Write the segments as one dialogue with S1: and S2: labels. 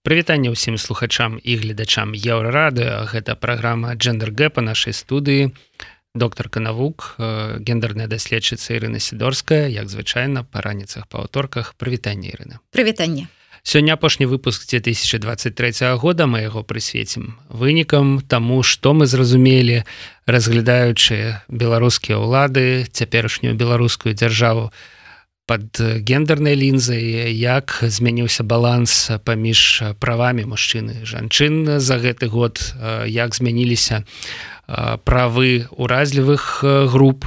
S1: Прывітанне ўсім слухачам і гледачам еўрарады гэта праграма джендер гэпа нашай студыі. Доктор канавук гендерная даследчыца Ірына сідорская як звычайна па раніцах па аўторках прывітанне Ірына.
S2: Прывітанне.
S1: Сёння апошні выпуск 2023 года. Мы яго прысвецім вынікам таму што мы зразумелі разглядаючы беларускія ўлады цяперашнюю беларускую дзяржаву под гендернай лінзай як змяніўся баланс паміж правамі мужчыны жанчын за гэты год як змяніліся у правы уразлівых груп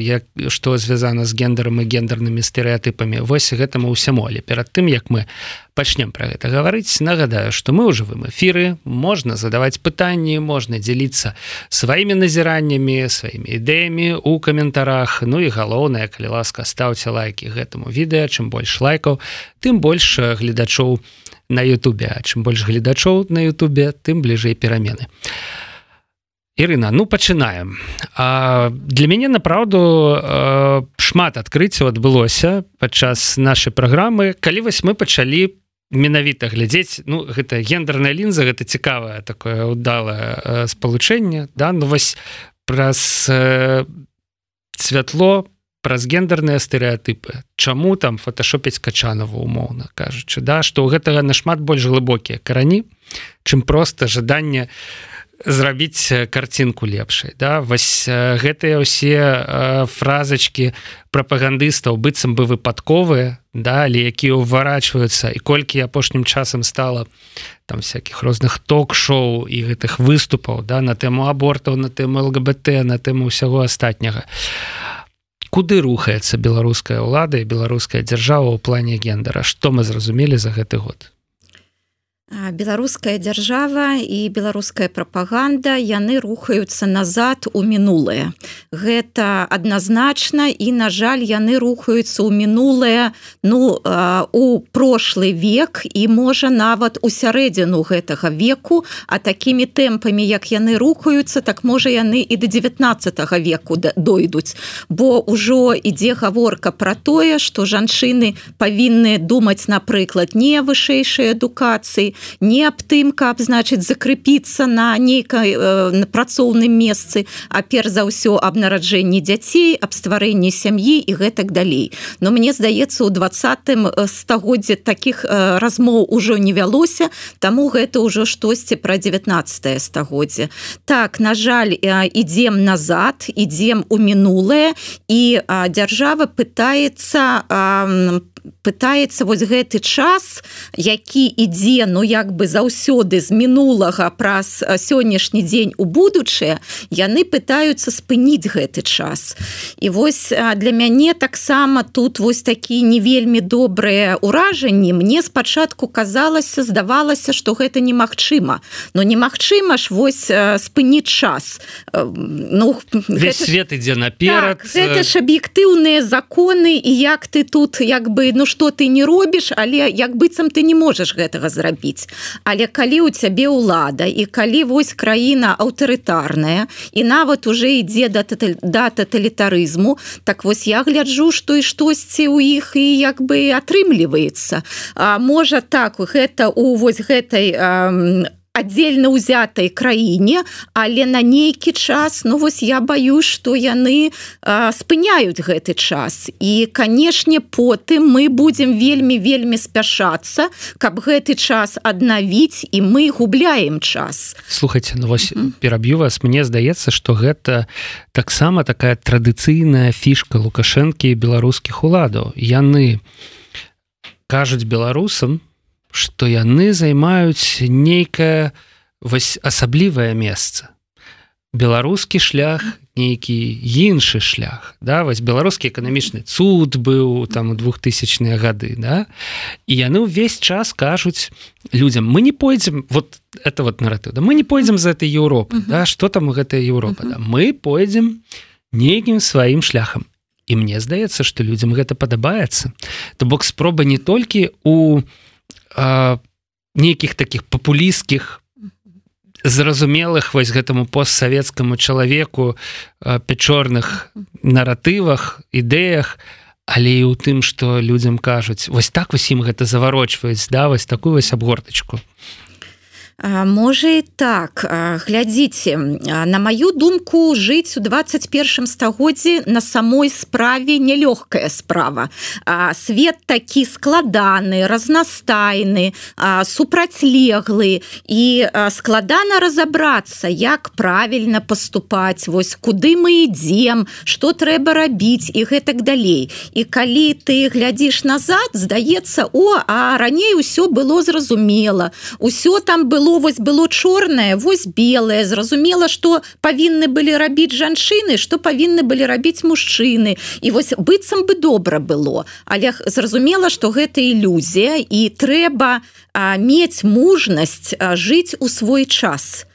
S1: як што звязана з гендерам і гендернымі стэеатыпамі вось гэтаму ўсяму але перад тым як мы пачнем пра гэта гаварыць нагадаю што мы ў жывым эфіры можна задаваць пытанні можна дзеліцца сваімі назіраннямі сваімі ідэямі у каментарах. Ну і галоўнае калі ласка стаўце лайки гэтаму відэа чым больш лайкаў тым больш гледачоў на Ютубе. Чым больш гледачоў на Ютубе тым бліжэй перамены. а Ірына ну пачынаем для мяне направду шмат адкрыццяў адбылося падчас нашай праграмы калі вось мы пачалі менавіта глядзець ну гэта гендерная лінза гэта цікавае такое удалае спалучэнне да? Ну вось праз святло праз гендерныя стэеатыпы Чаму там фотошопіць качанова умоўна кажучы да? Што ў гэтага нашмат больш глыбокія карані чым просто жаданне у зрабіць карцінку лепшай да? Вось гэтыя ўсе фразачки прапагандыстаў быццам бы выпадковыя да? Але якія ўварачваюцца і колькі апошнім часам стала там всякихх розных ток-шоу і гэтых выступаў да? На тэму абортаў на тэму лгбт на тэму ўсяго астатняга. Куды рухаецца беларуская ўлада і беларуская дзяржава ў плане гендера што мы зразумелі за гэты год
S2: беларуская дзяржава і беларуская прапаганда яны рухаюцца назад у мінулае. Гэта адназначна і на жаль яны рухаюцца ў мінулае ну у прошлы век і можа нават у сярэдзіну гэтага веку. А такімі тэмпамі як яны рухаюцца так можа яны і до 19 веку дойдуць. Бо ўжо ідзе гаворка про тое что жанчыны павінны думаць напрыклад не вышэйшай адукацыі не аб тым каб значыць закрепіцца на нейкай э, працоўным месцы а перш за ўсё аб нараджэнні дзяцей аб стварэнні сям'і і гэтак далей. Но мне здаецца у двадцатым э, стагоддзе таких э, размоў ужо не вялося таму гэта ўжо штосьці пра 19 стагоддзе. Так на жаль ідзем назад ідзем у мінулае і дзяржава пытаецца пытаецца вось гэты час які ідзе ну як бы заўсёды з мінулага праз сённяшні дзень у будучае яны пытаюцца спыніць гэты час. І вось для мяне таксама тут вось такі не вельмі добрыя ўражанні мне спачатку казалася здавалася что гэта немагчыма. Но немагчыма ж вось спыніць час.
S1: Ну весь гэта... свет ідзе наперад
S2: так, гэта ж аб'ектыўныя законы і як ты тут як бы ну что ты не робіш але як быццам ты не можаш гэтага зрабіць. Але калі у цябе ўлада і калі вось краіна аўтарытарная і нават уже ідзе да да тоталітарызму так вось я гляджу што і штосьці ў іх і як бы атрымліваецца. А можа так гэта у вось гэтай аддзельна ўзятай краіне але на нейкі час ну вось я баюсь что яны а, спыняюць гэты час. І канешне потым мы будемм вельмі вельмі спяшацца каб гэты час аднавіць і мы губляем час.
S1: Слухайте ну вось mm -hmm. пераб'ю вас. Мне здаецца что гэта таксама такая традыцыйная фішка лукашэнкі беларускіх уладаў. Яны кажуць беларусам што яны займаюць нейкае вось асаблівае месца. Беларускі шлях нейкі іншы шлях да? Вось беларускі эканамічны цуд быў там у двухтысячныя гады да? І яны ўвесь час кажуць людям мы не пойдзем вот это вот наратыў да? Мы не пойдзем за этой Еўропы uh -huh. да? Что там гэтая Еўропа uh -huh. да мы пойдзем нейкім сваім шляхам і мне здаецца что людям гэта падабаецца. То бок спроба не толькі у у нейкіх таких папулістскіх зразумелых вось гэтаму постсавецкаму чалавеку пячорных наратывах ідэях але і ў тым што людзям кажуць. Вось так усім гэта заварочваюць да вось такую вось абгортачку
S2: Можа і так. Глядзіце на маю думку жыць у 21 стагоддзі на самой справе нелёгкая справа. Свет такі складаны разнастайны супрацьлеглы і складана разабрацца як правільна поступаць вось куды мы ідзем что трэба рабіць і гэтак далей. І калі ты глядзіш назад здаецца о а раней усё было зразумела усё там было было вось было чорнае вось белое зразумела что павінны былі рабіць жанчыны что павінны былі рабіць мужчыны. І вось быццам бы добра было. Але зразумела что гэта ілюзія і трэба мець мужнасць жыць у свой час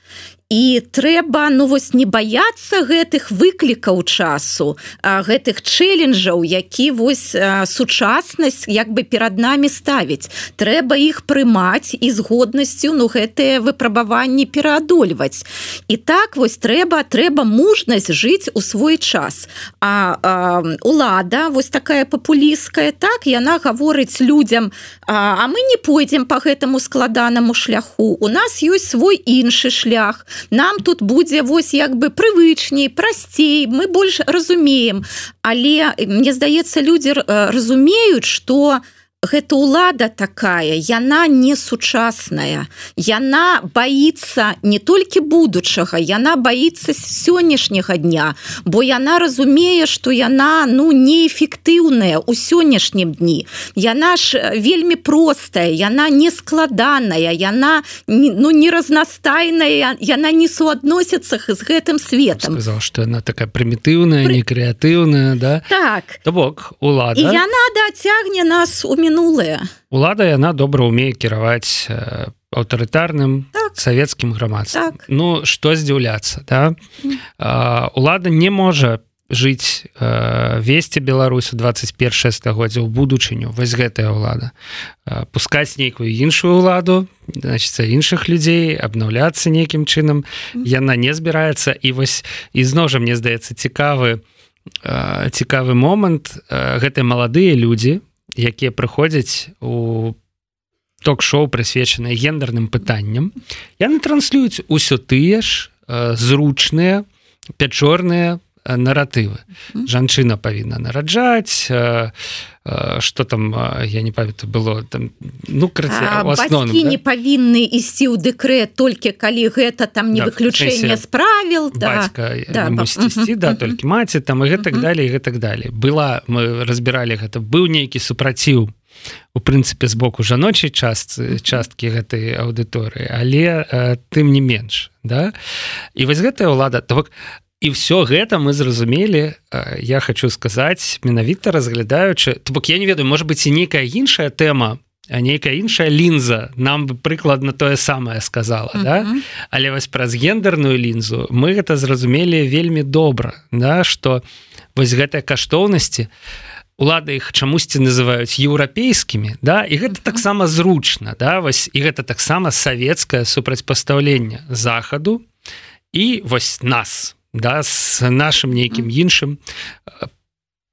S2: і трэба ну вось не баяцца гэтых выклікаў часу гэтых чэленджаў які вось сучаснасць як бы перад намі ставіць. Трэба іх прымаць і з годнасцю ну гэтыя выпрабаванні пераадольваць. І так вось трэба трэба мужнасць жыць у свой час. А, а улада вось такая папулістская так яна гаворыць людям а, а мы не пойдзем по гэтаму складанаму шляху у нас ёсць свой іншы шлях нам тут будзе вось як бы прывычней прасцей мы больш разумеем. Але мне здаецца людзі разумеюць что у гэта ўлада такая яна не сучасная. Яна боится не толькі будучага яна боится сённяшняга дня бо яна разумее что яна ну неэфектыўная у сённяшнім дні. Яна ж вельмі простая яна не складаная яна не, ну не разнастайная яна не суадносіцца з гэтым светом
S1: сказал что она такая прымітыўная Пры... не крэатыўная да?
S2: Так.
S1: То бок улада.
S2: Яна дацягне нас у міну мінулае
S1: лада яна добра умее кіраваць э, аўтарытарным так. савецкім грамадствам. Так. Ну што здзіўляцца да? Лада не можа жыць э, весці Беларусь у 21 стагоддзя ў будучыню. Вось гэтая ўлада. Э, пускаць нейкую іншую ўладу значится іншых людзей абнаўляцца нейкім чынам. Яна не збіраецца. І вось ізноў жа мне здаецца цікавы цікавы момант. Гэтыя маладыя людзі якія прыходзяць у ток-шоу прысвечаныя гендерным пытанням. Яны транслююць усё тыя ж зручныя пячорныя наратывы. Жанчына павінна нараджаць что там я не памятаю было там ну
S2: основном, да? не павінны ісці ў дэкрэт толькі калі гэта там не да, выключэнне справіл
S1: да, да, ісці, да толькі маці там і гэтак далей гэтак далей. Была мы разбіралі гэта быў нейкі супраціў у прынцыпе з боку жаночай частцы часткі гэтай аўдыторыі але тым не менш да? І вось гэтая ўлада то і все гэта мы зразумелі я хочу сказаць менавіта разглядаючы то бок я не ведаю может быть і нейкая іншая тэма а нейкая іншая лінза нам бы прыкладна тое самае сказала uh -huh. да але вось праз гендерную лінзу мы гэта зразумелі вельмі добра да? Что вось гэтыя каштоўнасці улады іх чамусьці называюць еўрапейскімі да? І гэта таксама зручна да? Вось і гэта таксама савецкае супрацьпастаўленне захаду і вось нас да с нашим нейкім іншым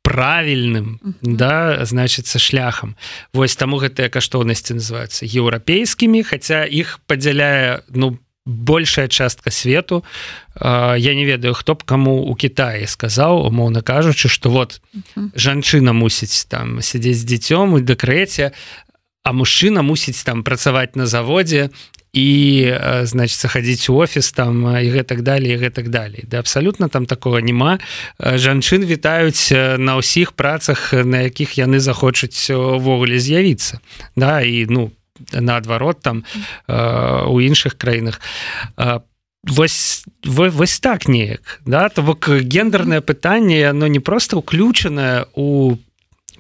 S1: правільным uh -huh. да значится шляхам восьось таму гэтыя каштоўнасці называются еўрапейскімі хотя іх падзяляе ну большая частка свету я не ведаю хто б кому у Китае сказаў умоўна кажучы что вот uh -huh. жанчына мусіць там сядзець з дзіцём у дэкрэце а мужчына мусіць там працаваць на заводзе і значит хадзіць у офіс там і гэтак далее гэтак далей. Да абсалютна там такого няма. Жанчын вітаюць на ўсіх працах на якіх яны захочуць увогуле з'явіцца. Да і ну наадварот там у іншых краінах. Вось вось так неяк да? То бок гендерное пытанне оно не просто уключанае у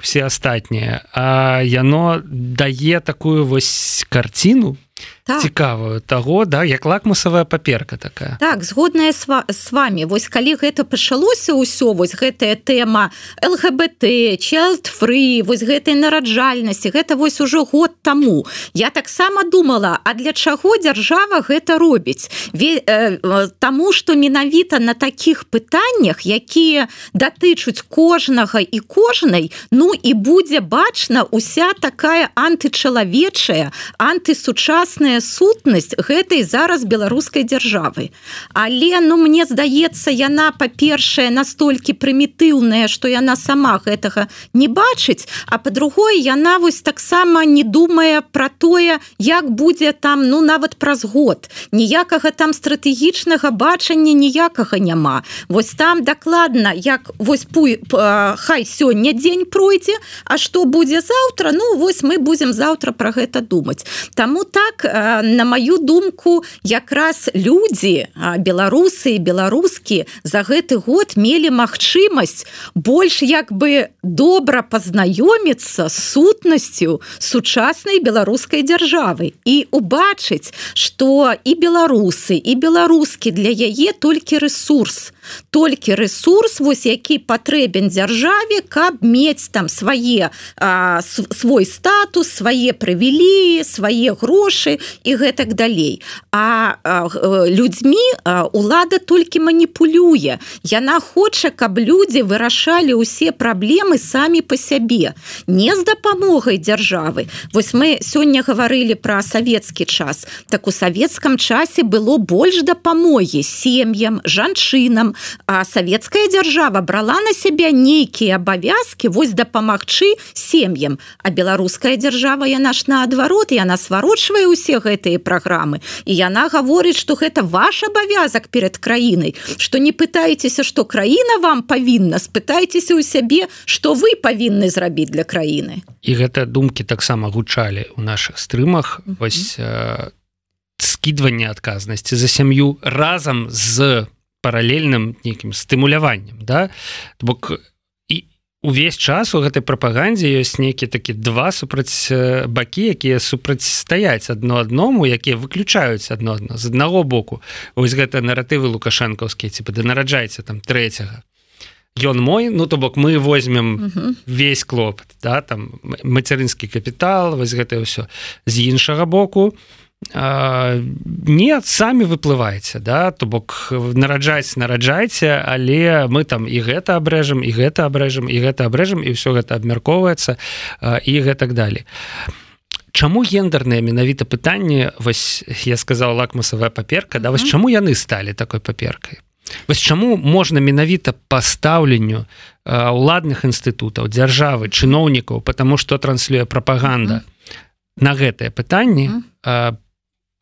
S1: все астатнія а яно дае такую вось карціну так. цікавую таго да як лакмусавая паперка такая.
S2: Так згодная с, с вами вось калі гэта пачалося ўсё вось гэтая тэма лгбт free вось гэтай нараджальнасці гэта вось ужо год таму. Я таксама думала а для чаго дзяржава гэта робіць? Ве, э, таму что менавіта на таких пытаннях якія датычуць кожнага і кожнай ну і будзе бачна уся такая антычалавечая антысучасная сутнасць гэтай зараз беларускай дзяржавы. Але ну мне здаецца яна па-першае настолькі прымітыўная что яна сама гэтага не бачыць а по-другое яна вось таксама не думае про тое як будзе там ну нават праз год. Ніякага там стратэгічнага бачання ніякага няма. Вось там дакладна як вось пуй хай сёння дзень пройдзе А что будзе завтра ну вось мы будем завтра про гэта думаць. Таму так на маю думку якраз людзі беларусы беларускі за гэты год мелі магчымасць больш як бы добра пазнаёміцца сутнасцю сучаснай беларускай дзяржавы і убачыць что і беларусы і беларускі для яе толькі ресурс толькі ресурс вось які патрэбен дзяржаве каб мець там свае а, свой статус свае прывілеі свае грошы і гэтак далей. А, а людзьмі лада толькі маніпулюе. Яна хоча каб людзі вырашалі ўсе праблемы самі по сябе. Не з дапамогай дзяржавы. Вось мы сёння гаварылі про савецкі час. Так у савецкам часе было больш дапамогі сем'ям жанчынам а савецкая дзяржава брала на сябе нейкія абавязки вось дапамагчы сем'ям а беларуская дзяржава яна ж наадварот яна сварочвае усе гэтыя праграмы. І яна гаворыць что гэта ваш абавязак перед краінай что не пытаецеся что краіна вам павінна спытайцеся у сябе что вы павінны зрабіць для краіны.
S1: І гэта думкі таксама гучалі у наших стрымах. Вось э, скидыванне адказнасці за сям'ю разам з паралельным нейкім стымуляваннем да? Бок і увесь час у гэтай прапагандзе ёсць нейкі такі два супраць бакі якія супрацьстаяць адно адному якія выключаюць адно адно. З аднаго боку ось гэта наратывы лукашэнкаўскія ці да нараджаецца там трэцяга Ён мой ну то бок мы возьмем uh -huh. весь клопат да там мацярынскі капітал вось гэта ўсё. З іншага боку не самі выплываеце да то бок нараджаць нараджайце але мы там і гэта абрэжам і гэта абрэжам і гэта абрэжам і ўсё гэта абмяркоўваецца і гэтак далі Чаму гендерныя менавіта пытанні вось я сказаў лакмусавая паперка да вось чаму яны сталі такой паперкай? Вось чаму можна менавіта пастаўленню уладных інстытутаў дзяржавы чыноўнікаў потому что транслюе прапаганда на гэтае пытанне по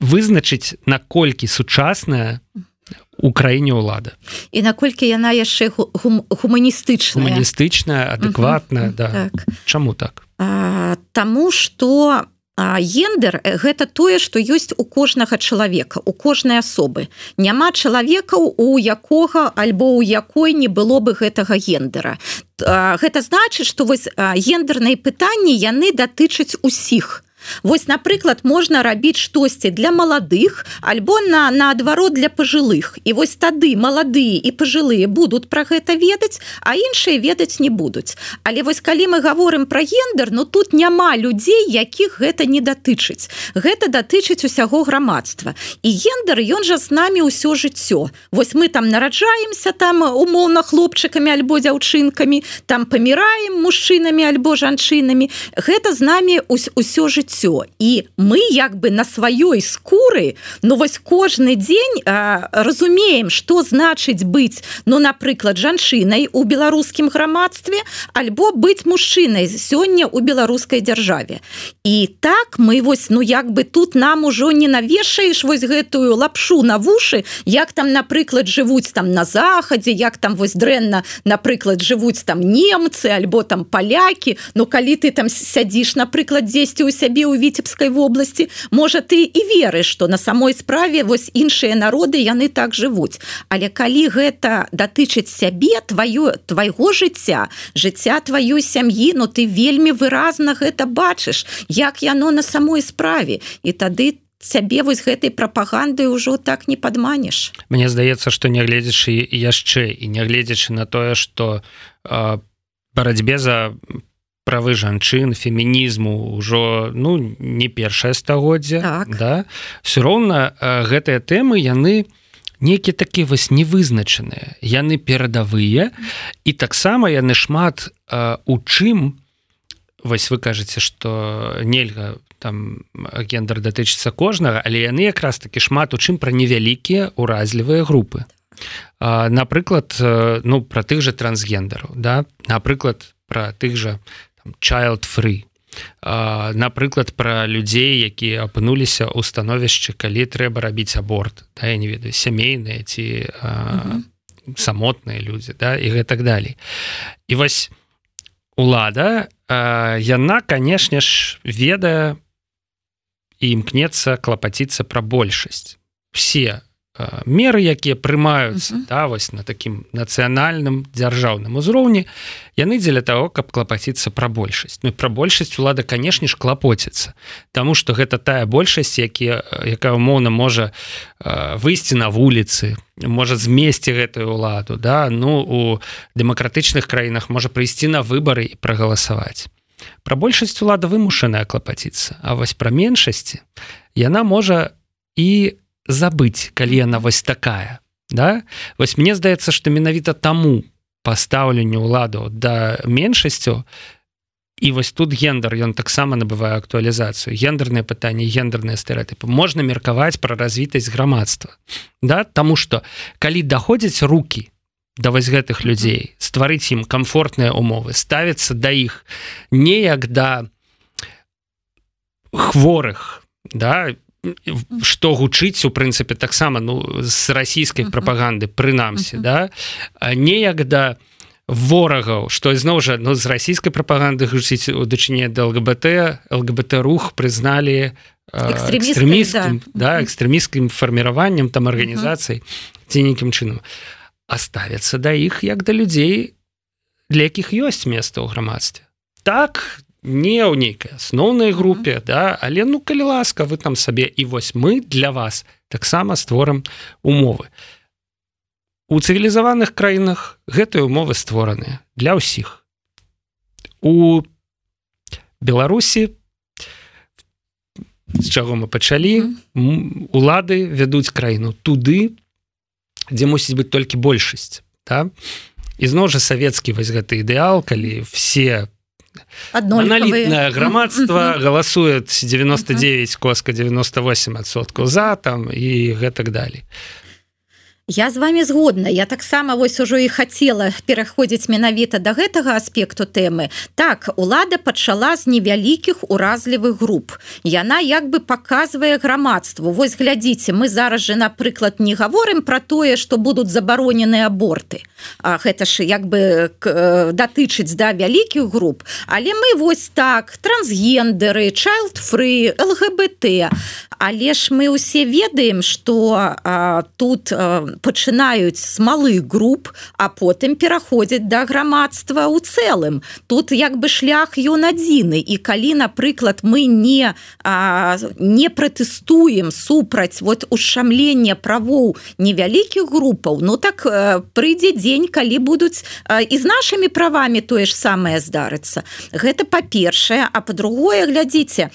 S1: вызначыць наколькі сучасная у краіне ўлада.
S2: І наколькі яна яшчэ гум, гуманістычная
S1: гуманістычная адэкватная да. так. чаму так?
S2: А, Таму что гендер гэта тое што ёсць у кожнага чалавека у кожнай асобы. Няма чалавекаў у якога альбо у якой не было бы гэтага гендера гэта значыць што вось гендерныя пытанні яны датычаць усіх Вось напрыклад можна рабіць штосьці для маладых альбо на наадварот для пажилых і вось тады маладыя і пажилыя будуць пра гэта ведаць а іншыя ведаць не будуць. Але вось калі мы говорим про гендер но ну, тут няма людзей якіх гэта не датычыць. Гэта датычыць усяго грамадства. І гендер ён жа з нами ўсё жыццё. Вось мы там нараджаемся там умоўна хлопчыкамі альбо дзяўчынкамі там паміраем мужчынамі альбо жанчынамі. Гэта з нами ўсё жыццё жыццё. І мы як бы на сваёй скуры ну вось кожны дзень а, разумеем что значыць быць ну напрыклад жанчынай у беларускім грамадстве альбо быць мужчынай сёння у беларускай дзяржаве. І так мы вось ну як бы тут нам ужо не навешаеш вось гэтую лапшу на вушы як там напрыклад жывуць там на захадзе як там вось дрэнна напрыклад жывуць там немцы альбо там палякі. Ну калі ты там сядзіш напрыклад дзесьці у сябе сабе ў віцебскай вобласці можа ты і верыш что на самой справе вось іншыя народы яны так жывуць. Але калі гэта датычыць сябе твоё твайго жыцця жыцця тваёй сям'і но ну ты вельмі выразна гэта бачыш як яно на самой справе. І тады цябе вось гэтай прапаганды ўжо так не падманеш.
S1: Мне здаецца што нягледзячы яшчэ і нягледзячы на тое што барацьбе за правы жанчын фемінізму ўжо ну не першае стагоддзя так. да? Все роўна гэтыя тэмы яны некі такі вось невызначаныя. Яны перадавыя і таксама яны шмат у чым вось вы кажаце что нельга там гендер датычыцца кожнага але яны якраз такі шмат у чым пра невялікія уразлівыя групы. Напрыклад ну про тых же трансгендераў да? Напрыклад про тых же child free. Напрыклад про людзей якія апынуліся ў становішчы калі трэба рабіць аборт да я не ведаю сямейныя ці самотныя людзі да і гэтак далей. І вось лада яна канешне ж ведае і імкнецца клапаціцца пра большасць. Все меры якія прымаюцца uh -huh. да вось на такім нацыянальным дзяржаўным узроўні яны дзеля того каб клапаціцца пра большасць Ну пра большасць улада канешне ж клапоціцца Таму что гэта тая большасць які якая умоўна можа выйсці на вуліцы можа змесці гэтую ўладу да ну у дэмакратычных краінах можа прыйсці на выбары і прагаласаваць Пра большасць улада вымушаная клапаціцца А вось пра меншасці яна можа і забыць калі яна вось такая да? Вось мне здаецца што менавіта таму пастаўленню ўладу да меншасцю і вось тут гендер ён таксама набывае актуалізацыю. Гендерныя пытанні гендерныя стэеатыпы можна меркаваць пра развітасць грамадства да? Таму што калі даходзяць руки да вось гэтых людзей стварыць ім комфортныя умовы ставіцца да іх неяк да хворых да что гучыць у прынцыпе таксама ну з расійскай прапаганды прынамсі да? Неяк да ворагаў што ізноў жа ну з расійскай прапаганды гучыць у дачыне да лгбт лгбт рух прызналі экстрэмістскім да. экстрэмісскім фарміраваннем там арганізацый ці нейкім чынам. Оставяцца да іх як да людзей для якіх ёсць места ў грамадстве. Так не ў нейкай асноўнай групе да але ну калі ласка вы там сабе і вось мы для вас таксама створым умовы у цывілізаваных краінах гэтыя умовы створаныя для ўсіх. У беларусі з чаго мы пачалі улады вядуць краіну туды дзе мусіць быць толькі большасць да? ізноў жа савецкі вось гэты ідэал калі все
S2: аднолітнае
S1: грамадства галасует 99 коска 98соткаў за там і гэтак далей
S2: Я з вами згодна. Я таксама вось ужо і хацела пераходзіць менавіта до да гэтага аспекту тэмы. Так лада пачала з невялікіх уразлівых груп. Яна як бы показвае грамадству. Вось глядзіце мы зараз же напрыклад не гаворым про тое что будуць забаронены аборты. А гэта ж як бы э, датычыць да вялікіх груп. Але мы вось так трансгендеры child free лгбт але ж мы усе ведаем что тут а, пачынаюць з малых груп а потым пераходзяць да грамадства ў цэлым. Тут як бы шлях ён адзіны. І калі напрыклад мы не а, не пратэстуем супраць вот ушчамлення правоў невялікіх групаў ну так прыйдзе дзень калі будуць і з нашымі правамі тое ж самае здарыцца. Гэта па-першае. А по-другое глядзіце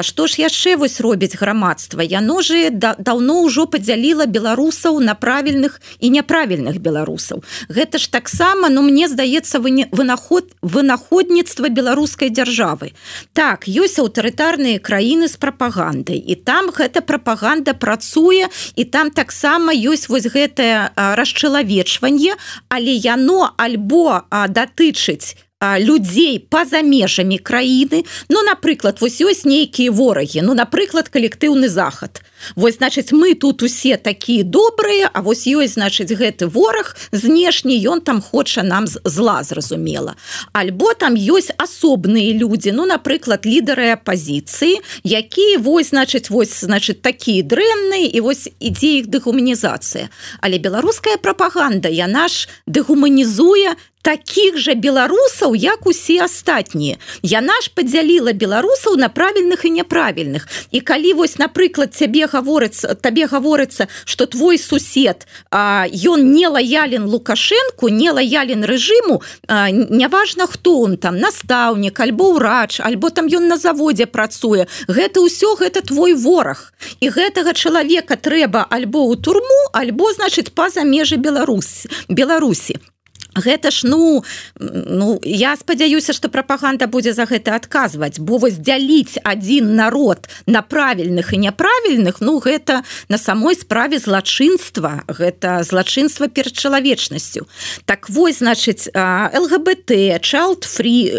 S2: што ж яшчэ вось робіць грамадства. Яно же да, даўно ўжо падзяліла беларусаў на правільных і няправільных беларусаў. Гэта ж таксама ну мне здаецца вы не вынаход вынаходніцтва беларускай дзяржавы. Так ёсць аўтарытарныя краіны з прапагандай і там гэта прапаганда працуе і там таксама ёсць вось гэтае расчалавечванне але яно альбо датычыць людзей па-за межамі краіны ну напрыклад вось ёсць нейкія ворагі ну напрыклад калектыўны захад Вось значыць мы тут усе такія добрыя А вось ёсць значыць гэты вораг знешні ён там хоча нам зла зразумела альбо там ёсць асобныя людзі ну напрыклад лідары апозіцыі якія вось значыць вось значыць такія дрэнныя і вось ідзе іх дэгуманізацыя. Але беларуская прапаганда яна ж дэгуманізуе таких же беларусаў як усе астатнія. Яна ж подзяліла беларусаў на правільных і няправільных. І калі вось напрыклад цябе гаворыцца табе гаворыцца что твой сусед ён не лаялен лукашенко не лаялен рэжыму неважно хто он там настаўнік альбо ўрач альбо там ён на заводзе працуе. Гэта ўсё гэта твой вораг. І гэтага чалавека трэба альбо ў турму альбо значыць па-за межы Беларусь Беларусі гэта ж ну ну я спадзяюся что прапаганда будзе за гэта адказваць бо вось дзяліць один народ на правільных і няправільных ну гэта на самой справе злачынства гэта злачынства перад чалавечнасцю. Так вось значыць лгбт child фри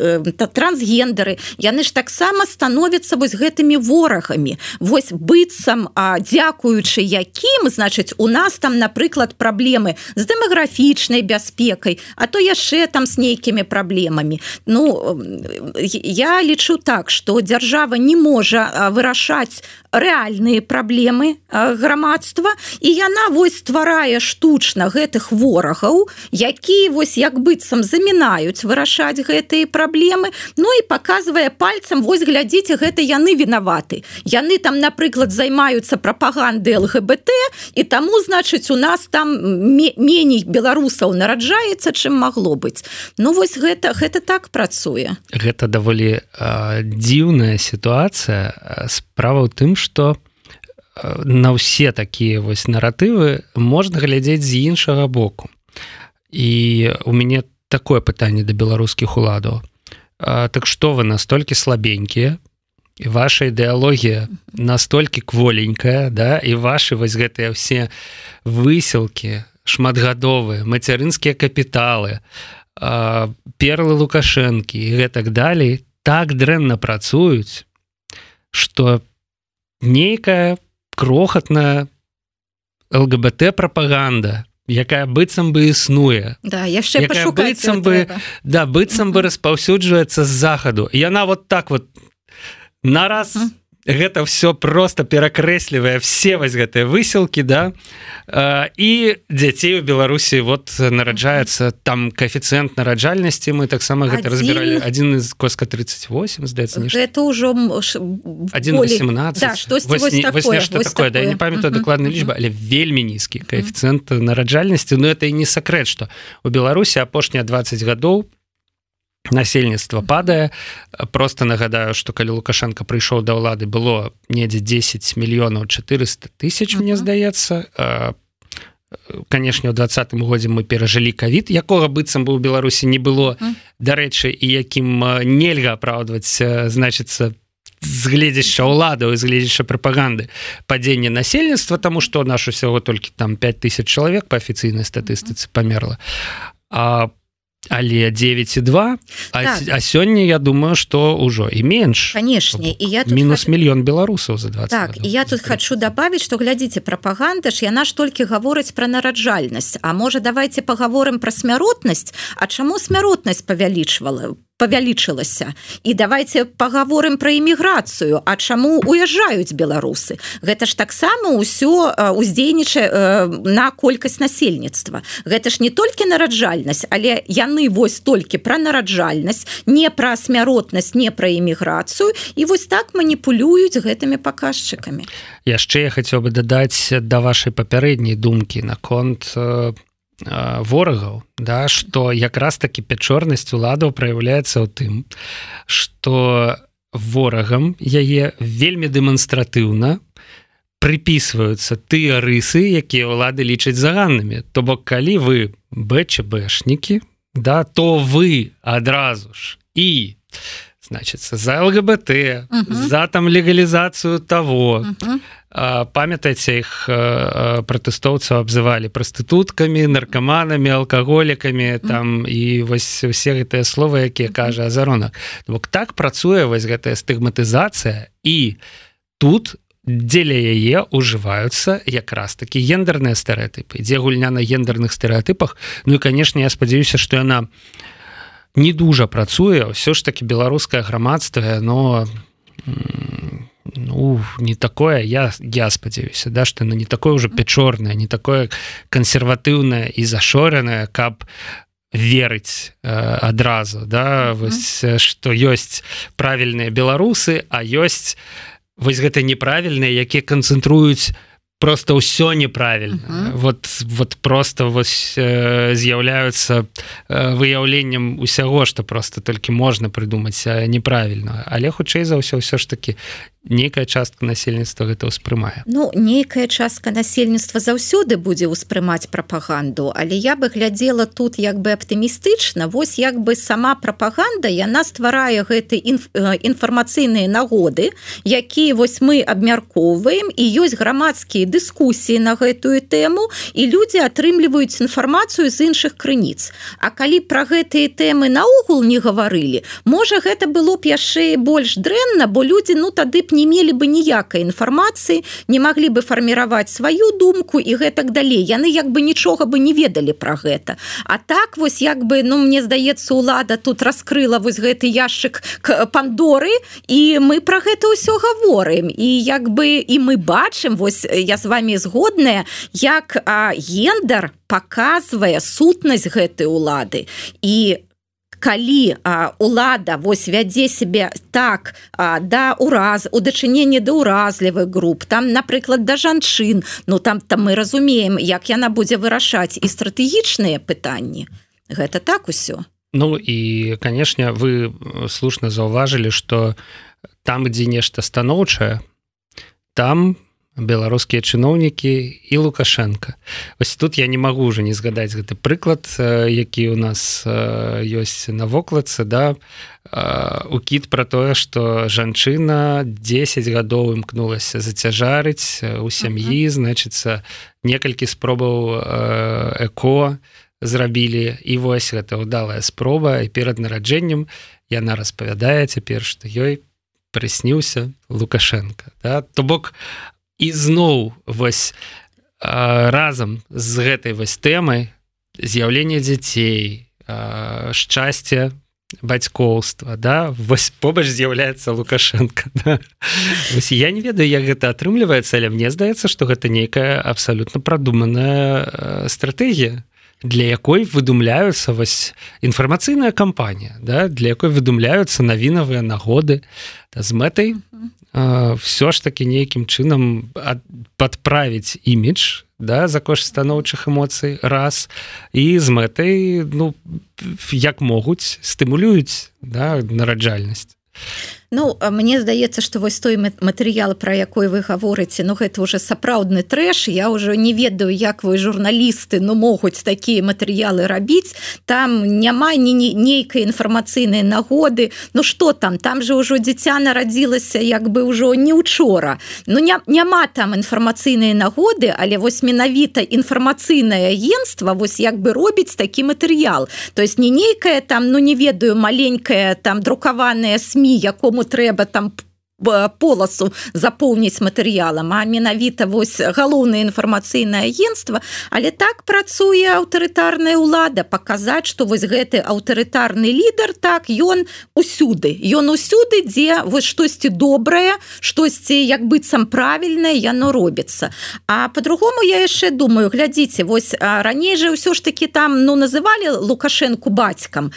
S2: трансгендеры яны ж таксама становятся вось гэтымі ворагамі. Вось быццам а дзякуючы якім значыць у нас там напрыклад праблемы з дэмаграфічнай бяспекай а то яшчэ там с нейкімі праблемамі. Ну я лічу так что дзяржава не можа вырашаць рэальныя праблемы грамадства. І яна вось стварае штучна гэтых ворагаў які вось як быццам замінаюць вырашаць гэтыя праблемы. Ну і показывае пальцам вось глядзіце гэта яны вінаваты. Яны там напрыклад займаюцца прапаганды лгбт і таму значыць у нас там меней беларусаў нараджаецца чым магло быць. Ну вось гэта гэта так працуе.
S1: Гэта даволі дзіўная сітуацыя. Справа ў тым что на ўсе такія вось наратывы можна глядзець з іншага боку. І у мяне такое пытанне да беларускіх уладаў так что вы настолькі слабенькія ваша ідэалогія настолькі кволенькая да і ваши вось гэтыя все высілкі шматгадовыя мацярынскія капіталы перлы лукашэнкі і гэтак далей так дрэнна працуюць что нейкая крохатная лгбт прапаганда якая быццам бы існуе.
S2: Да яшчэ
S1: быццам бы да быццам бы распаўсюджваецца з захаду. Яна вот так вот на раз mm -hmm гэта все просто перакрэслівае все вось гэтыя высілкі да і дзяцей у беларусі вот нараджаецца там коэфіцыент нараджальнасці мы таксама гэта разбіралі один? из коска 38 здаецца
S2: это ўжо
S1: 118 да, такое? да, не памятаю дакладная лічба але вельмі нізкі коэфіцыент нараджальнасці но это і не сакрэт что у беларусі апошнія 20 гадоў насельніцтва падае. Просто нагадаю что калі лукашенко прыйшоў да ўлады было недзе 10 мільёнаў 400 тысяч мне здаецца. Канешне у двадцатым годзе мы перажылі кавід якога быццам бы у беларусі не было. Дарэчы і якім нельга апраўдваць значыцца згледзяшча ўладаў згледзяшча прапаганды падзення насельніцтва тому что наш усяго толькі там 5000 чалавек по афіцыйнай статыстыцы памерла. А але 9,2 а, так. а сёння я думаю что ўжо і менш
S2: канешне і я
S1: мінус хочу... мільён беларусаў за 20
S2: так і я тут хочу добавить что глядзіце прапаганда ж яна ж толькі гаворыць про нараджальнасць. А можа давайте паговорым про смяротнасць? А чаму смяротнасць павялічвала павялічылася. І давайте паговорым про эміграцыю А чаму уязджаюць беларусы? Гэта ж таксама ўсё уздзейнічае на колькасць насельніцтва. Гэта ж не толькі нараджальнасць але яны вось толькі пра нараджальнасць не пра смяротнасць не пра эміграцыю і вось так маніпулююць гэтымі паказчыкамі.
S1: Яшчэ я хацеў бы дадаць да вашай папярэдняй думкі наконт по ворагаў да что якраз таки пячорнасць уладаў проявляецца ў тым что ворагам яе вельмі дэманстратыўна прыпісваюцца тыя рысы якія ўлады лічаць заганнымі то бок калі вы бчбшнікі да то вы адразу ж і значится за лгбт uh -huh. за там легалізацыю того uh -huh памятаеце іх пратэстоўцаў абзывалі прастытуткамі наркаманамі алкаголікамі там і вось усе гэтыя словы якія кажа азарона бок так працуе вось гэтая стыгматызацыя і тут дзеля яе ўжываюцца якраз такі гендерныя стэеатыпы дзе гульня на гендерных стэеатыпах Ну і канешне я спадзяюся што яна не дужа працуе. Ўсё ж таки беларускае грамадства но ну не такое я я спадзяюся да что на не такое уже пячорное не такое кансерватыўнае і зашоранае каб верыць э, адразу да. Вось что ёсць правільныя беларусы а ёсць вось гэта неправільныя якія канцэнтруюць просто ўсё неправільна. Uh -huh. вот вот просто вось э, з'яўляюцца э, выяўленнем усяго что просто толькі можна прыдумаць неправільна але хутчэй за ўсё ўсё ж таки нейкая частка насельніцтва гэта ўспрымае.
S2: Ну нейкая частка насельніцтва заўсёды будзе ўспрымаць прапаганду але я бы глядзела тут як бы аптымістычна вось як бы сама прапаганда яна стварае гэты інф, інфармацыйныя нагоды якія вось мы абмяркоўваем і ёсць грамадскія дыскусіі на гэтую тэму і людзі атрымліваюць інфармацыю з іншых крыніц. А калі пра гэтыя тэмы наогул не гаварылі можа гэта было б яшчэ больш дрэнна бо людзі ну тады б не мелі бы ніякай інфармацыі не маглі бы фарміраваць сваю думку і гэтак далей. Яны як бы нічога бы не ведалі пра гэта. А так вось як бы ну мне здаецца лада тут раскрыла вось гэты яшчык пандоры і мы про гэта ўсё гаворым. І як бы і мы бачым вось я з вами згодная як гендар показывае сутнасць гэтай улады. І калі а, улада вось вядзе себе так а, да ураз у дачыненні да ўразлівых груп там напрыклад да жанчын ну там там мы разумеем як яна будзе вырашаць і стратэгічныя пытанні. Гэта так усё.
S1: Ну і канешне вы слушна заўважылі что там ідзе нешта станоўчае там беларускія чыноўнікі і лукашенко. Ось тут я не магу уже не згадаць гэты прыклад які у нас ёсць на вокладцы да? Укід про тое что жанчына 10 гадоў імкнулася зацяжарыць у сям'і значыцца некалькі спробаў эко зрабілі. І вось гэта удалая спроба і перад нараджэннем яна распавядае цяпер што ёй прысніўся лукашенко да? то бок ізноў вось разам з гэтай вось тэмай з'яўлення дзяцей шчасце бацькоўства да? Вось побач з'яўляецца лукашенко да? вось, я не ведаю як гэта атрымліваецца але мне здаецца што гэта нейкая абсалютна прадуманая стратэгія для якой выдумляюцца вось інфармацыйная кампанія да? Для якой выдумляюцца навінавыя нагоды да, з мэтай все ж таки нейкім чынам подправіць імідж да за кошт станоўчых эмоцый раз. І з мэтай ну як могуць стымулююць да нараджальнасць
S2: Ну мне здаецца што вось той матэрыял пра якой вы гаворыце Ну гэта уже сапраўдны трэш. Я ўжо не ведаю як вы журналісты ну могуць такія матэрыялы рабіць. Там няма ні нейкай інфармацыйнай нагоды. Ну что там? Там же ўжо дзіця нарадзілася як бы ўжо не учора. Ну няма там інфармацыйнай нагоды але вось менавіта інфармацыйнае агентство вось як бы робіць такі матэрыял. То есть не нейкая там ну не ведаю маленькая там друкаваная сМ якому кому трэба там полосу запоўніць матэрыялам а менавіта вось галоўнае інфармацыйнае агентство але так працуе аўтарытарная ўлада паказаць что вось гэты аўтарытарны лідар так ён усюды. Ён усюды дзе вось штосьці добрае штосьці як быццам правільнае яно робіцца. А по-другому я яшчэ думаю глядзіце вось раней же ўсё ж таки там ну называлі лукашенко бацькам.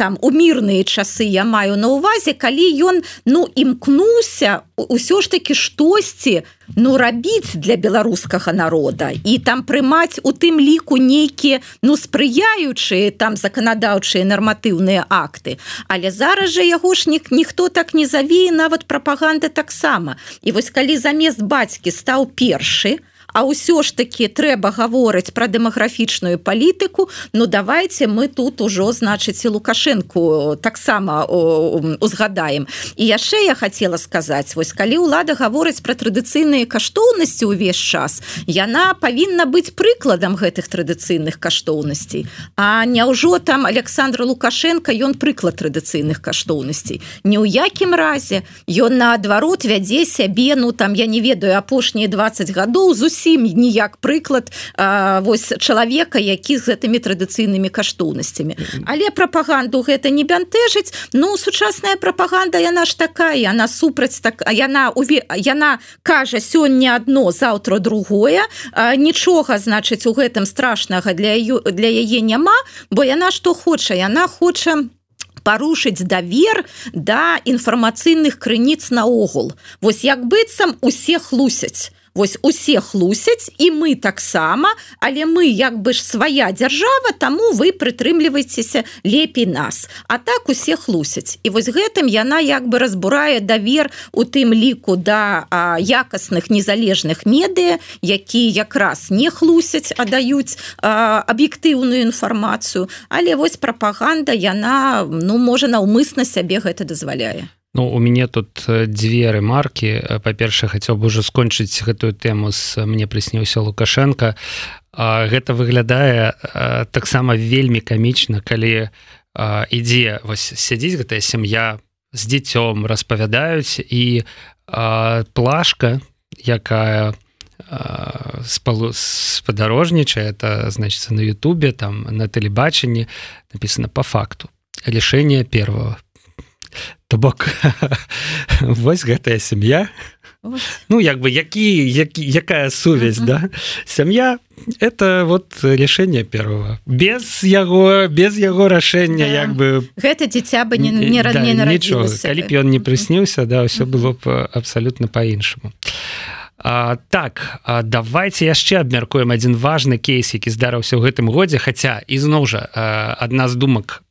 S2: Там у мірныя часы я маю на увазе калі ён ну імкну імкнуўся ўсё ж таки штосьці ну рабіць для беларускага народа. І там прымаць у тым ліку нейкія ну спрыяючыя там заканадаўчыя нарматыўныя акты. Але зараз жа ягошнік ніхто так не завее нават прапаганды таксама. І вось калі замест бацькі стаў першы А ўсё ж таки трэба гаворыць про дэмаграфічную палітыку. Ну давайте мы тут ужо значыць і лукашенко таксама узгадаем. І яшчэ я хотела сказаць вось калі ўлада гаворыць про традыцыйныя каштоўнасці ўвесь час яна павінна быць прыкладам гэтых традыцыйных каштоўнасцей. А няўжо там Александра лукашенко ён прыклад традыцыйных каштоўнасцей? Ні ў якім разе. Ён наадварот вядзе сябе ну там я не ведаю апошнія 20 гадоў зусім ніяк прыклад а, вось чалавека які з гэтымі традыцыйнымі каштоўнасцямі. Але прапаганду гэта не бянтэжыць. Ну сучасная прапаганда яна ж такая она супраць так яна уве яна кажа сёння одно заўтра другое. А, нічога значыць у гэтым страшнага для ее для яе няма бо яна што хоча яна хоча парушыць давер да інфармацыйных крыніц наогул. Восьось як быццам усе хлусяць Вось усе хлусяць і мы таксама але мы як бы ж свая дзяржава таму вы прытрымлівайцеся лепей нас. А так усе хлусяць. І вось гэтым яна як бы разбурае давер у тым ліку да а, якасных незалежных медыя які якраз не хлусяць а даюць аб'ектыўную інфармацыю. Але вось прапаганда яна ну можа наўмысна сябе гэта дазваляе
S1: Ну у мяне тут дзве ремарки. Па-перша хацеў бы ўжо скончыць гэтую тэму з мне прысніўся лукашенко гэта выглядае таксама вельмі камічна калі ідзе вось сядзіць гэтая сям'я з дзіцём распавядаюць і плашка якая спадарожнічае это значится на Ютубе там на тэлебачанні написано по факту решение первого то бок вось гэтая сям'я. Ну як бы які які якая сувязь uh -huh. да сям'я это вот решение первого. Без яго без яго рашэння да. як бы.
S2: Гэта дзіця бы не, не, да, не
S1: нічого калі б ён не прысніўся да ўсё было б абсалютна по-іншаму А, так а, давайте яшчэ абмяркуем один важный кейс які здарыўся ў гэтым годзе Хаця ізноў жа адна з думак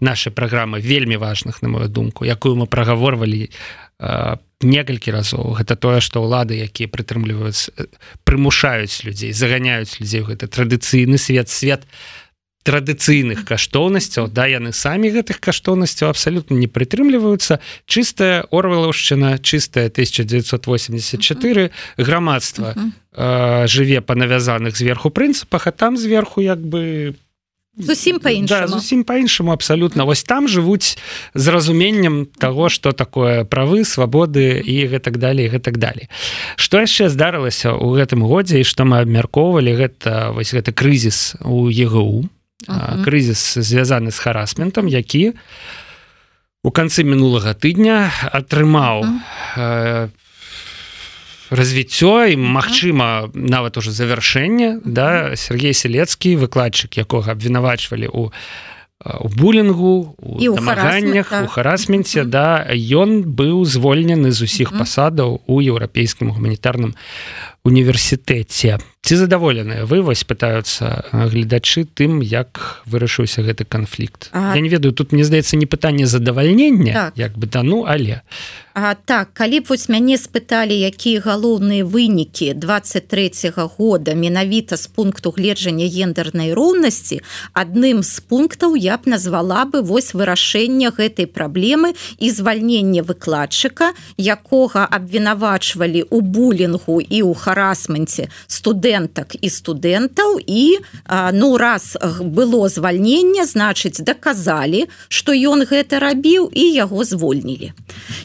S1: наши праграмы вельмі важных на мою думку якую мы прагаворвалі некалькі разоў. Гэта тое што ўлады якія прытрымліваюць прымушаюць людзей заганяюць людзей гэта традыцыйны свет свет традыцыйных каштоўнасцяў. Да яны самі гэтых каштоўнасцяў абсалютна не прытрымліваюцца. Чыстая орвалаўшчына чыстая 1984 грамадства жыве па навязаных зверху прынцыпах а там зверху як бы по
S2: зусім
S1: па-іншаму да, зусім па-іншаму абсалютна. Вось там жывуць з разуменнем того что такое правы свабоды і гэтак далей гэтак далей. Что яшчэ здарылася у гэтым годзе і што мы абмяркоўвалі гэта вось гэты крызіс у ЕГУ крызіс звязаны з харасментам які у канцы мінулага тыдня атрымаў по развіццё і магчыма нават уже завяршэнне да? Сергей селецкі выкладчык якога абвінавачвалі у у булінгу
S2: намаганнях
S1: у харасменце да? Ён быў звольнены з усіх пасадаў у еўрапейскім гуманітарным універсітэце. Ці задаволеныя вы вось пытаюцца гледачы тым як вырашыўся гэты канфлікт? А... я не ведаю тут мне здаецца не пытанне задавальнення так. як бы да ну але. А
S2: так калі б вось мяне спыталі якія галоўныя вынікі 23 -го года менавіта з пункту гледжання гендернай роўнасці адным з пунктаў я б назвала бы вось вырашэння гэтай праблемы і звальнення выкладчыка якога абвінавачвалі у булінгу і ў харасменце студэнтак і студэнтаў і ну раз было звальнення значыць даказалі што ён гэта рабіў і яго звольнілі.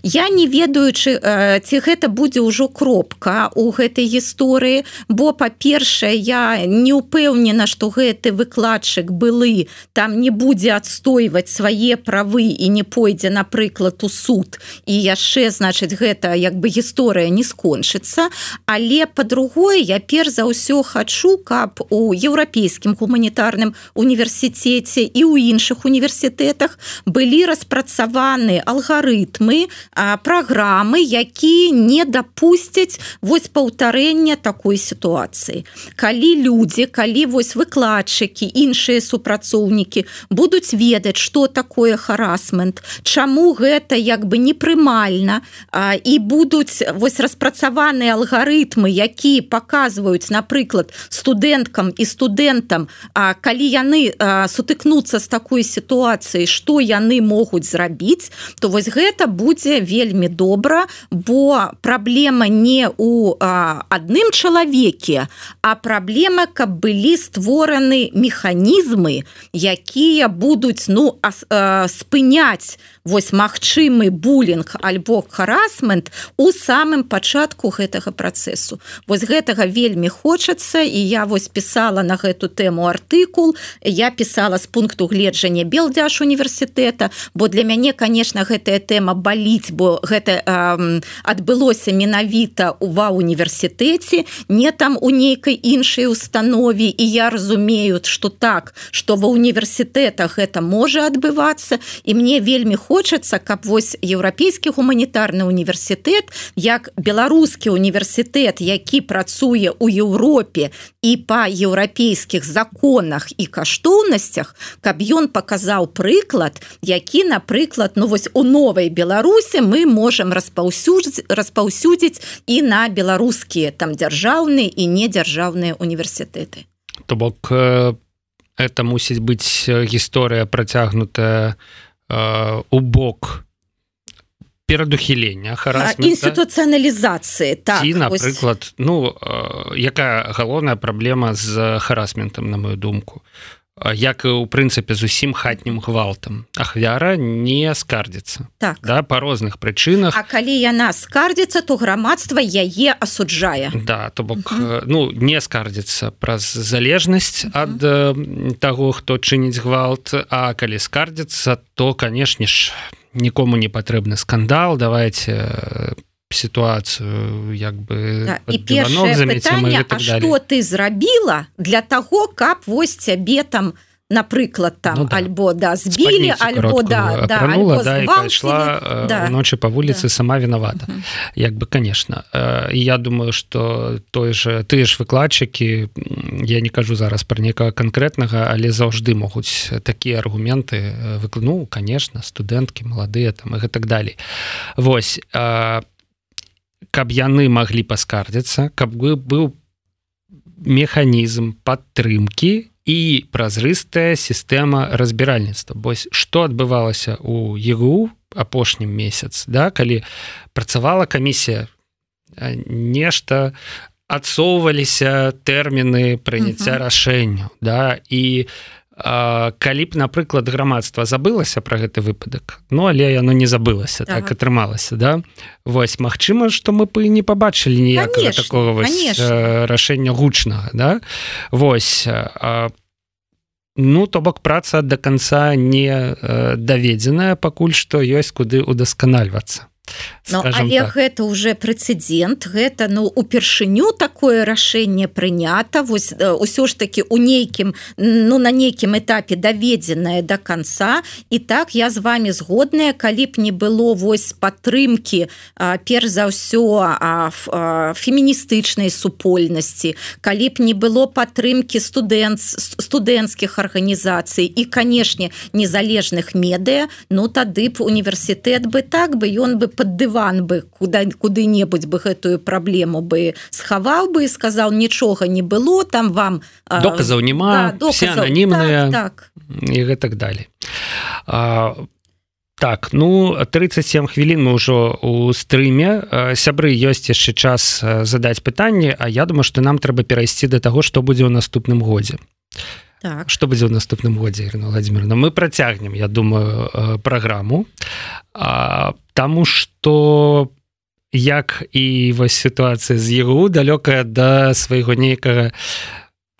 S2: Я не ведаючы ці гэта будзе ўжо кропка у гэтай гісторыі бо па-першае я не ўпэўнена што гэты выкладчык былы там не будзе адстойваць свае правы і не пойдзе напрыклад у суд. І яшчэ значыць гэта як бы гісторыя не скончыцца. Але по-другое я перш за ўсё хачу каб у еўрапейскім гуманітарным універсітэце і ў іншых універсітэтах былі распрацаваны алгарытмы праграмы які не дапусцяць вось паўтарэння такой сітуацыі. Калі людзі калі вось выкладчыкі іншыя супрацоўнікі будуць ведаць что такое харасмент чаму гэта як бы непрымальна і будуць вось распрацаваныя алгарытмы якія показваюць напрыклад студэнткам і студэнтам калі яны сутыкнуцца з такой сітуацыяй што яны могуць зрабіць то вось гэта будзе вельмі добра бо праблема не у адным чалавеке а праблема каб былі створаны механізмы якія будуць ну спыняць вось магчымы булінг альбо харасмент у самым пачатку гэтага працэсу вось гэтага вельмі хочацца і я вось пісала на гэту тэму артыкул. Я пісала з пункту гледжання белдзяж універсітэта бо для мяне конечно гэтая тэма баліць бо гэта э, адбылося менавіта ува універсітэце не там у нейкай іншай установе. І я разумею что так что ва універсітэтах гэта можа адбывацца. І мне вельмі хочацца каб вось еўрапейскі гуманітарны універсітэт як беларускі універсітэт які працуе ў Еўропе і па еўрапейскіх законах і каштоўнасцях каб ён паказаў прыклад які напрыклад ну вось у новай беларусе мы можемм распаўсюдзіць распаўсюдзіць і на беларускія там дзяржаўныя і недзяржаўныя універсітэты.
S1: То бок это мусіць быць гісторыя працягнутая у Э, у перадухілення
S2: інстытуцыяналізацыі так,
S1: напрыклад ось... ну якая галоўная праблема з харасментам на мою думку? Як і у прынцыпе зусім хатнім гвалтам ахвяра не скардзіцца
S2: так.
S1: да па розных прычынах
S2: А калі яна скардзіцца то грамадства яе асуджае.
S1: Да то бок uh -huh. ну не скардзіцца праз залежнасць uh -huh. ад таго хто чыніць гвалт. А калі скардзіцца то канешне ж нікому не патрэбны скандал давайте по сітуацыю як бы
S2: да, і пытанне, так что ты зрабіла для того каб вось цябе там напрыклад там ну, да. альбо да збілі альбо да,
S1: да, альбо да, пайшла да. ночы по вуліцы да. сама виновата uh -huh. як бы конечно я думаю что той же ты ж выкладчыкі я не кажу зараз про некага конкретнага але заўжды могуць такія аргументы выкну конечно студэнткі маладыя там і гэтак далей Вось а каб яны маглі паскардзіцца каб бы быў механізм падтрымки і празрыстая сістэма разбіральніцтва. Бось что адбывалася у егу апошнім месяц да калі працавала камісія нешта адсоўваліся тэрміны прыняцця рашэнняў да і у калі б напрыклад грамадства забылася про гэты выпадак Ну але яно не забылася ага. так атрымалася да? Вось Мачыма что мы бы не побачылі ніякага такого вось, рашэння гучнага да? Вось а, ну то бок праца до конца не даведзеная пакуль што ёсць куды удасканальвацца
S2: Ну, але так. гэта уже прэцэдент гэта ну упершыню такое рашэнне прынята вось ўсё ж таки у нейкім ну на нейкім этапе даведзеная до конца. І так я з вами згодная калі б не было вось падтрымки перш за ўсё феміністычнай супольнасці калі б не было падтрымки студэнт студэнцкіх арганізацый і канешне незалежных медыа ну тады б універсітэт бы так бы ён бы под дыван бы куда куды-небудзь бы гэтую праблему бы схаваў бы і сказал нічога не было там вам
S1: доказаў няма да, ананімная так, так. і гэтак далей. А, так ну 37 хвілін мы ўжо у стрыме. Сябры ёсць яшчэ час задаць пытанне А я думаю что нам трэба перайсці до таго что будзе ў наступным годзе так. что будзе ў наступным годзе Ірина владимировна? Мы працягнем я думаю праграму. А, тому что як і вось сітуацыя з егу далёкая да свайго нейкага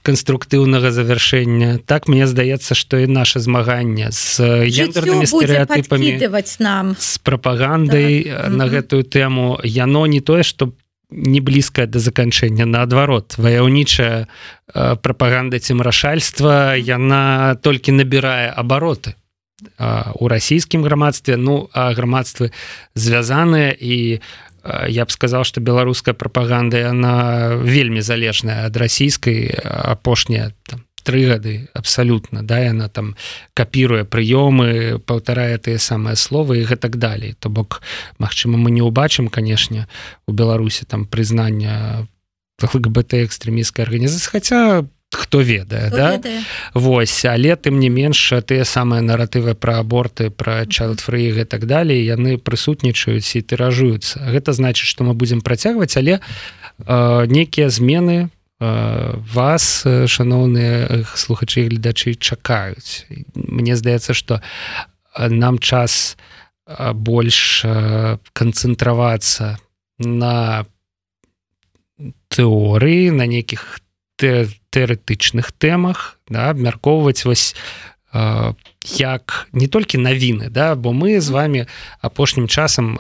S1: канструктыўнага завяршэння так мне здаецца што і наше змаганне з гендернымі стэеатыпамі
S2: нам.
S1: з прапагандай так. на гэтую тэму. Яно не тое что не блізкае да заканчэння. Наадварот ваяўнічая прапаганда цемрашальства яна толькі набірае абароты у расійскім грамадстве. Ну а грамадствы звязаныя і я б сказал что беларуская прапаганда яна вельмі залежная ад расійскай апошняя там тры гады абсалютна да яна там капіруе прыёмы паўтарае тыя самыя словы і гэтак далей. То бок Мачыма мы не ўбачым канешне у беларусі там прызнання ЛГБТ экстрэміскай арганізацыі хаця хто ведае да? Вось але тым не менш тыя самыя наратывы пра аборты пра чайлдфры і так далей яны прысутнічаюць і тыражуюцца гэта значыць што мы будзем працягваць але э, нейкія змены вас шаноўныя слухачы гледачы чакаюць. Мне здаецца што нам час больш канцэнтравацца на тэорыі на нейкіх тэарэтычных тэмах да, абмяркоўваць вось э, як не толькі навіны да бо мы з вами апошнім часам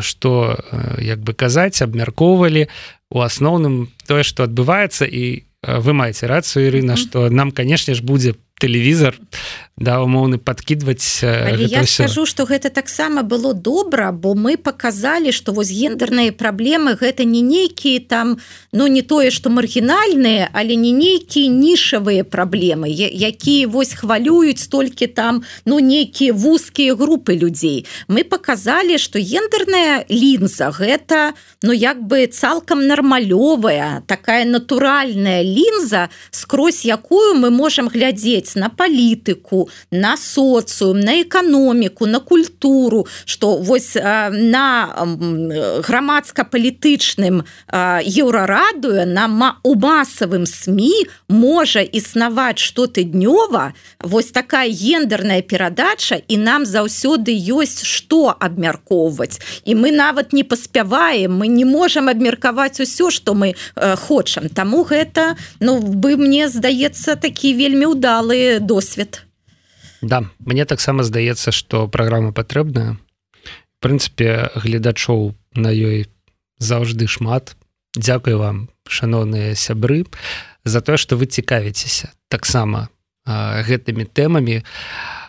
S1: што як бы казаць абмяркоўвалі у асноўным тое што адбываецца і вы маеце рацыю Ірына што нам канешне ж будзе тэлевізор да умоўны подкидваць
S2: я скажу что гэта таксама было добра бо мы показалі что вось гендерныя праблемы гэта не нейкіе там но ну, не тое что маргінальныя але не нейкія нішавыя праблемы якія вось хвалююць толькі там ну нейкія вузкія групы людзей. Мы показалі что гендерная лінза гэта ну як бы цалкам нармалёвая такая натуральная лінза скрозь якую мы можем глядзець на палітыку на социум на эканоміку на культуру что вось на грамадска-палітычным еўрарадуе на у масавым сМ можа існаваць что тыднёва вось такая гендерная перадача і нам заўсёды ёсць что абмяркоўваць. І мы нават не паспяваем мы не можем абмеркаваць усё что мы хочам. Таму гэта ну бы мне здаецца такі вельмі досвед.
S1: Да мне таксама здаецца што праграма патрэбная. Прынцыпе гледачоў на ёй заўжды шмат. Дякую вам шаноўныя сябры за тое што вы цікавіцеся таксама гэтымі тэмамі.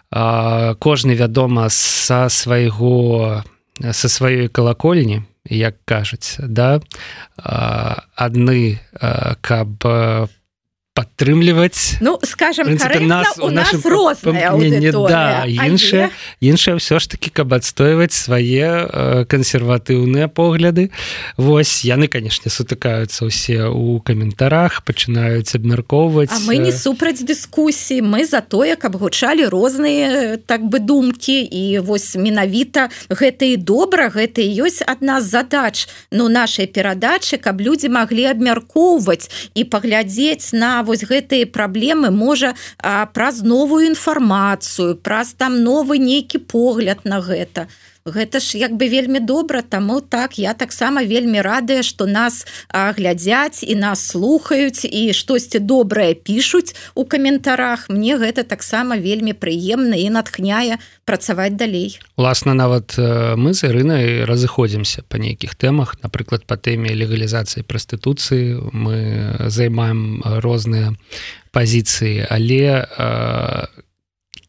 S1: Кожны вядома са свайго са сваёй калакольні як кажуць да? Адны каб по падтрымліваць
S2: ну скажем принципе, нас у нас розная
S1: да, іншая іншая ўсё ж таки каб адстойваць свае э, кансерватыўныя погляды. Вось яны канешне сутыкаюцца ўсе у каментарах пачынаюць абмяркоўваць
S2: мы не супраць дыскусіі мы за тое каб гучалі розныя так бы думкі. І вось менавіта гэта і добра гэта і ёсць адна з задач ну нашай перадачы каб людзі маглі абмяркоўваць і паглядзець на вось гэтыя праблемы можа праз новую інфармацыю праз там новы нейкі погляд на гэта гэта ж як бы вельмі добра таму так я таксама вельмі радая что нас глядзяць і нас слухаюць і штосьці добрае пишутць у каментарах. Мне гэта таксама вельмі прыемна і натхняе працаваць далей.
S1: Уласна нават мы з рынай разыходзімся по нейкіх тэмах напрыклад по тэме легалізацыі прастытуцыі. Мы займаем розныя пазіцыі але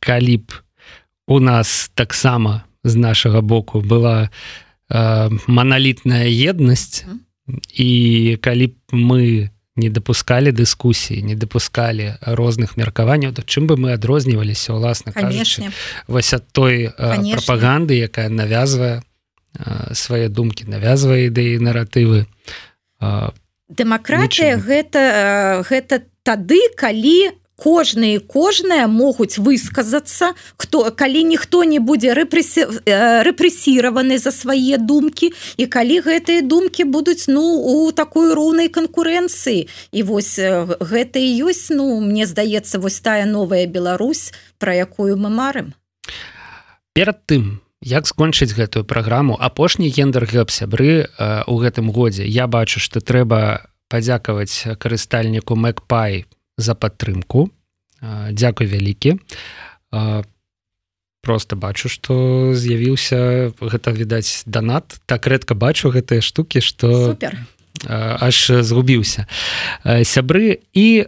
S1: калі б у нас таксама з нашага боку была э, маналітная еднасць і калі б мы не допускалі дыскусіі не допускалі розных меркаванняў то чым бы мы адрозніваліся ўласна вось ад той Конечно. прапаганды якая навязвае свае думкі навязвае ідэі наратывы
S2: дэмакратія гэта гэта тады калі у кожныя кожныя могуць высказацца хто калі ніхто не будзе рэпрэсі рэпрэсіраваны за свае думкі і калі гэтыя думкі будуць ну у такой роўнай канкурэнцыі. І вось гэта і ёсць ну мне здаецца вось тая новая Беларусь про якую мы марым.
S1: Перад тым як скончыць гэтую праграму апошні гендер гэп сябры у гэтым годзе я бачу што трэба падзякаваць карыстальніку Мэкпай за падтрымку. Дякуй вялікі. Просто бачу что з'явіўся гэта відаць донат. Так рэдка бачу гэтыя штуки что аж згубіўся. Сябры і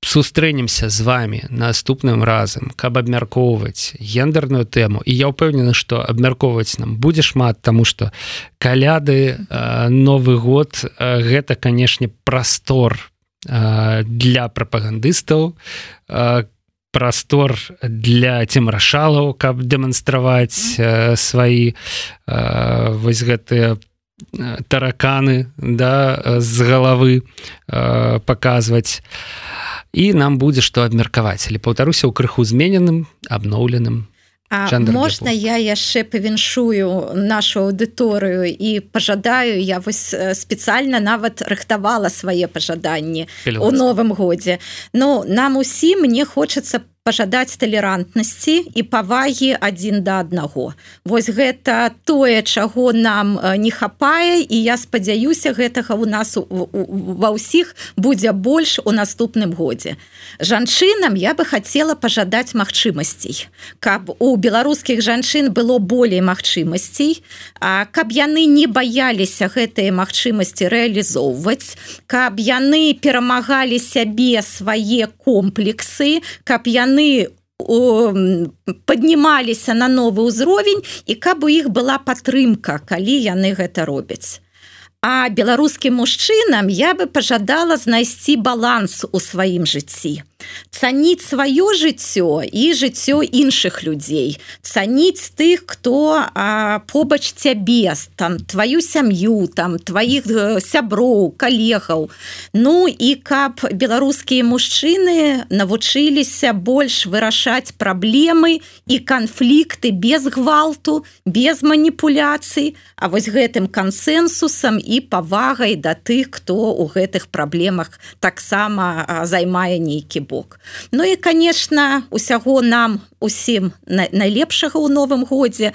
S1: сустрэнемся з вами наступным разам каб абмяркоўваць гендерную тэму. І я ўпэўнены что абмяркоўваць нам будзе шмат тому что каляды новы год гэта канешне прастор для прапагандыстаў. Прастор для цемрашалаў каб дэманстраваць свае вось гэтыя тараканы да з галавы паказваць. І нам будзе што абмеркаваць. Але паўтаруся ў крыху змененым абноўленым
S2: можна я яшчэ павіншую нашу аўдыторыю і пажадаю? Я вось спецыяльна нават рыхтавала свае пажаданні у новым годзе. Ну нам усім мне хочацца пажадаць талерантнасці і павагі адзін да аднаго. Вось гэта тое чаго нам не хапае і я спадзяюся гэтага у нас ва ўсіх будзе больш у наступным годзе. Жанчынам я бы хацела пажадаць магчымасцей. Каб у беларускіх жанчын было болей магчымасцей а каб яны не баяліся гэтыя магчымасці рэалізоўваць каб яны перамагалі сябе свае комплексы каб яны яны паднімаліся на новы ўзровень і каб у іх была падтрымка калі яны гэта робяць. А беларускім мужчынам я бы пажадала знайсці баланс у сваім жыцці цаніць сваё жыццё і жыццё іншых людзей цаніць тых кто а, побач цябе там твою сям'ю там тваіх э, сяброў калегаў. Ну і каб беларускія мужчыны навучыліся больш вырашаць праблемы і канфлікты без гвалту без маніпуляцый А вось гэтым кансенсусам і павагай да тых хто у гэтых праблемах таксама займае нейкі бок. Ну і конечно усяго нам усім найлепшага ў новым годзе.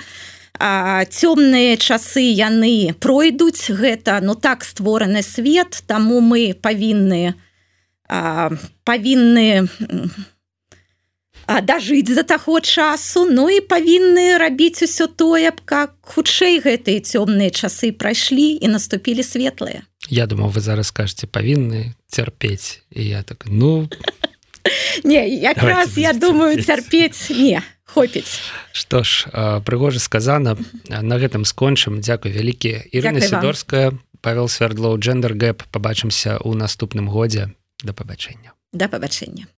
S2: Цёмныя часы яны пройдуць гэта ну так створаны свет таму мы павінны павінны дажыць за таго часу Ну і павінны рабіць усё тое б как хутчэй гэтыя цёмныя часы прайшлі і наступілі светлыя.
S1: Я думаю вы зараз скажете павінны цярпець. І я так ну
S2: не якраз я думаю цярпець не хопіць
S1: что ж прыгожа сказана на гэтым скончым Дякую вялікі Ірына сидорская павел свердлоў джендер гэп побачымся у наступным годзе да пабачэння
S2: да пабачэння